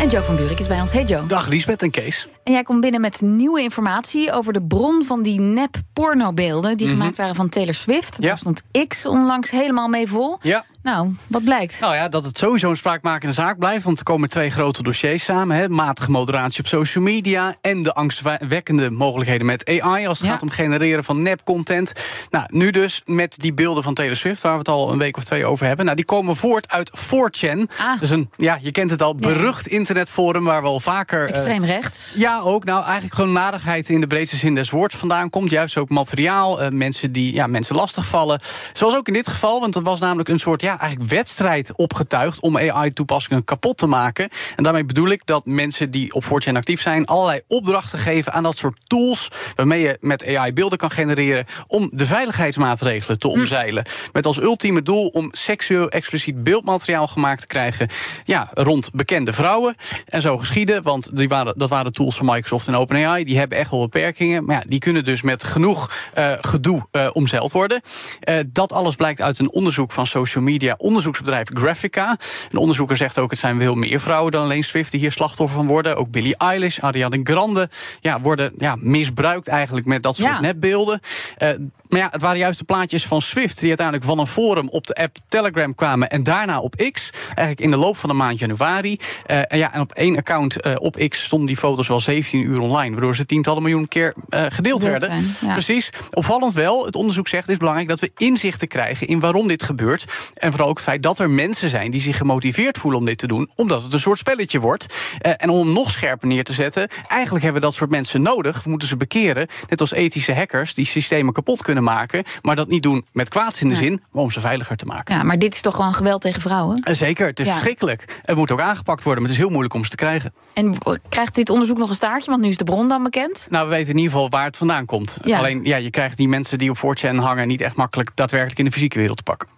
En Joe van Buurik is bij ons. Hey Joe. Dag Liesbeth en Kees. En jij komt binnen met nieuwe informatie over de bron van die nep-pornobeelden... die gemaakt waren van Taylor Swift. Daar Ja. stond X onlangs helemaal mee vol. Ja. Nou, wat blijkt? Nou ja, dat het sowieso een spraakmakende zaak blijft. Want er komen twee grote dossiers samen. Hè. Matige moderatie op social media. En de angstwekkende mogelijkheden met AI. Als het Ja. gaat om genereren van nep-content. Nou, nu dus met die beelden van Taylor Swift. Waar we het al een week of twee over hebben. Nou, die komen voort uit 4chan. Ah. Dus een, ja, je kent het al, berucht internetforum. Waar we al vaker. eh, Extreem rechts. Ja, ook. Nou, eigenlijk gewoon narigheid in de breedste zin des woords vandaan komt. Juist ook materiaal, eh, mensen die ja, mensen lastigvallen. Zoals ook in dit geval, want er was namelijk een soort ja, eigenlijk wedstrijd opgetuigd om AI-toepassingen kapot te maken. En daarmee bedoel ik dat mensen die op 4chan actief zijn, allerlei opdrachten geven aan dat soort tools. waarmee je met AI beelden kan genereren. om de veiligheidsmaatregelen te omzeilen. Met als ultieme doel om seksueel expliciet beeldmateriaal gemaakt te krijgen. Ja, rond bekende vrouwen. En zo geschieden, want die waren, dat waren tools van Microsoft en OpenAI. Die hebben echt wel beperkingen. Maar ja, die kunnen dus met genoeg eh, gedoe eh, omzeild worden. Eh, dat alles blijkt uit een onderzoek van social media onderzoeksbedrijf Graphica. Een onderzoeker zegt ook: het zijn veel meer vrouwen dan alleen Swift die hier slachtoffer van worden. Ook Billie Eilish, Ariana Grande ja, worden ja, misbruikt eigenlijk met dat soort Ja. nepbeelden. Eh, maar ja, het waren juist de plaatjes van Swift die uiteindelijk van een forum op de app Telegram kwamen en daarna op X. Eigenlijk in de loop van de maand januari. Eh, en ja, en op één account eh, op X stonden die foto's wel 17 uur online, waardoor ze tientallen miljoen keer eh, gedeeld werden. zijn, ja. Precies. Opvallend wel, het onderzoek zegt het is belangrijk dat we inzichten krijgen in waarom dit gebeurt. En vooral ook het feit dat er mensen zijn die zich gemotiveerd voelen om dit te doen, omdat het een soort spelletje wordt. En om hem nog scherper neer te zetten, eigenlijk hebben we dat soort mensen nodig. We moeten ze bekeren, net als ethische hackers die systemen kapot kunnen maken, maar dat niet doen met kwaads in de Ja. zin, maar om ze veiliger te maken. Ja, maar dit is toch gewoon geweld tegen vrouwen? Eh, Zeker, het is Ja. verschrikkelijk. Het moet ook aangepakt worden, maar het is heel moeilijk om ze te krijgen. En krijgt dit onderzoek nog een staartje? Want nu is de bron dan bekend. Nou, we weten in ieder geval waar het vandaan komt. Ja. Alleen, ja, je krijgt die mensen die op 4chan hangen niet echt makkelijk daadwerkelijk in de fysieke wereld te pakken.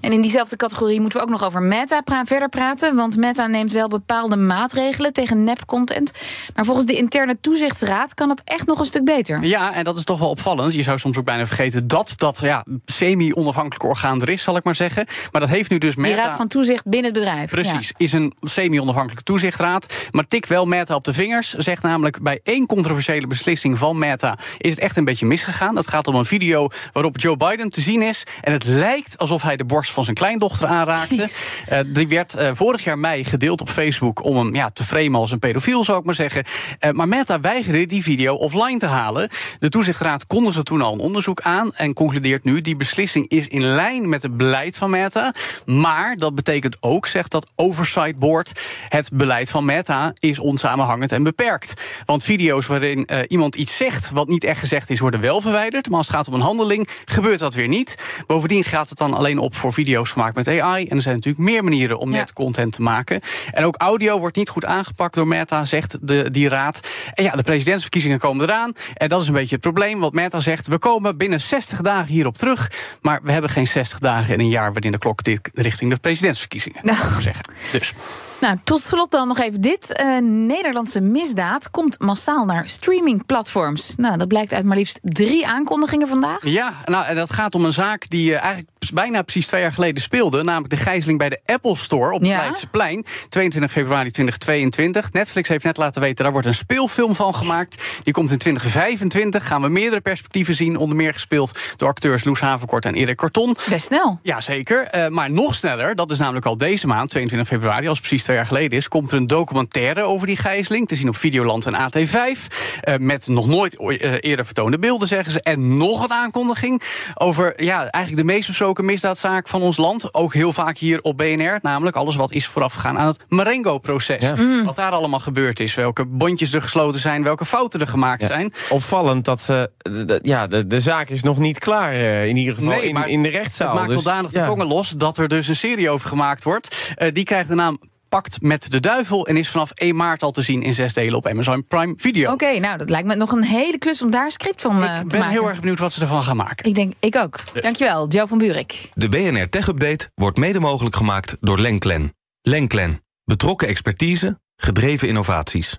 En in diezelfde categorie moeten we ook nog over Meta pra- verder praten. Want Meta neemt wel bepaalde maatregelen tegen nep-content. Maar volgens de interne toezichtsraad kan het echt nog een stuk beter. Ja, en dat is toch wel opvallend. Je zou soms ook bijna vergeten dat dat ja, semi-onafhankelijk orgaan er is, zal ik maar zeggen. Maar dat heeft nu dus Die Meta. raad van toezicht binnen het bedrijf. Precies, is een semi-onafhankelijke toezichtraad. Maar tikt wel Meta op de vingers. Zegt namelijk bij één controversiële beslissing van Meta is het echt een beetje misgegaan. Dat gaat om een video waarop Joe Biden te zien is. En het lijkt alsof hij de borst van zijn kleindochter aanraakte. Eh, die werd eh, vorig jaar mei gedeeld op Facebook om hem ja, te framen als een pedofiel, zou ik maar zeggen. Eh, maar Meta weigerde die video offline te halen. De toezichtraad kondigde toen al een onderzoek aan en concludeert nu die beslissing is in lijn met het beleid van Meta. Maar dat betekent ook, zegt dat Oversight Board, het beleid van Meta is onsamenhangend en beperkt. Want video's waarin iemand iets zegt wat niet echt gezegd is, worden wel verwijderd. Maar als het gaat om een handeling, gebeurt dat weer niet. Bovendien gaat het dan alleen op voor video's gemaakt met AI. En er zijn natuurlijk meer manieren om Ja. net content te maken. En ook audio wordt niet goed aangepakt door Meta, zegt de, die raad. En ja, de presidentsverkiezingen komen eraan. En dat is een beetje het probleem. Want Meta zegt, we komen binnen 60 dagen hierop terug. Maar we hebben geen 60 dagen in een jaar waarin de klok tikt richting de presidentsverkiezingen. Nou. zeggen. Dus. Nou, tot slot dan nog even dit. Eh, Nederlandse misdaad komt massaal naar streamingplatforms. Nou, dat blijkt uit maar liefst drie aankondigingen vandaag. Ja, nou, en dat gaat om een zaak die eh, eigenlijk bijna precies twee jaar geleden speelde. Namelijk de gijzeling bij de Apple Store op het Ja. Leidseplein. 22 februari 2022. Netflix heeft net laten weten, daar wordt een speelfilm van gemaakt. Die komt in 2025. Gaan we meerdere perspectieven zien. Onder meer gespeeld door acteurs Loes Havenkort en Erik Karton. Best snel. Jazeker, eh maar nog sneller, dat is namelijk al deze maand, 22 februari, als precies twee jaar geleden is, komt er een documentaire over die gijzeling, te zien op Videoland en AT5, eh, met nog nooit ooit, eh, eerder vertoonde beelden, zeggen ze, en nog een aankondiging over ja, eigenlijk de meest besproken misdaadzaak van ons land, ook heel vaak hier op BNR, namelijk alles wat is voorafgegaan aan het Marengo-proces. Ja. Wat daar allemaal gebeurd is, welke bondjes er gesloten zijn, welke fouten er gemaakt Ja. zijn. Opvallend dat eh, de, de- ja, de, de zaak is nog niet klaar, eh, in ieder geval Nee, in, maar in de rechtszaal. Het maakt Dus, zodanig de ja. tongen los dat er dus een serie over gemaakt wordt. Eh, die krijgt de naam Pact met de Duivel... en is vanaf 1 maart al te zien in zes delen op Amazon Prime Video. Oké, nou, dat lijkt me nog een hele klus om daar een script van uh, te Ik ben maken. heel erg benieuwd wat ze ervan gaan maken. Ik denk, ik ook. Dus. Dankjewel, Joe van Buurik. De BNR Tech Update wordt mede mogelijk gemaakt door Lenklen. Lenklen. Betrokken expertise, gedreven innovaties.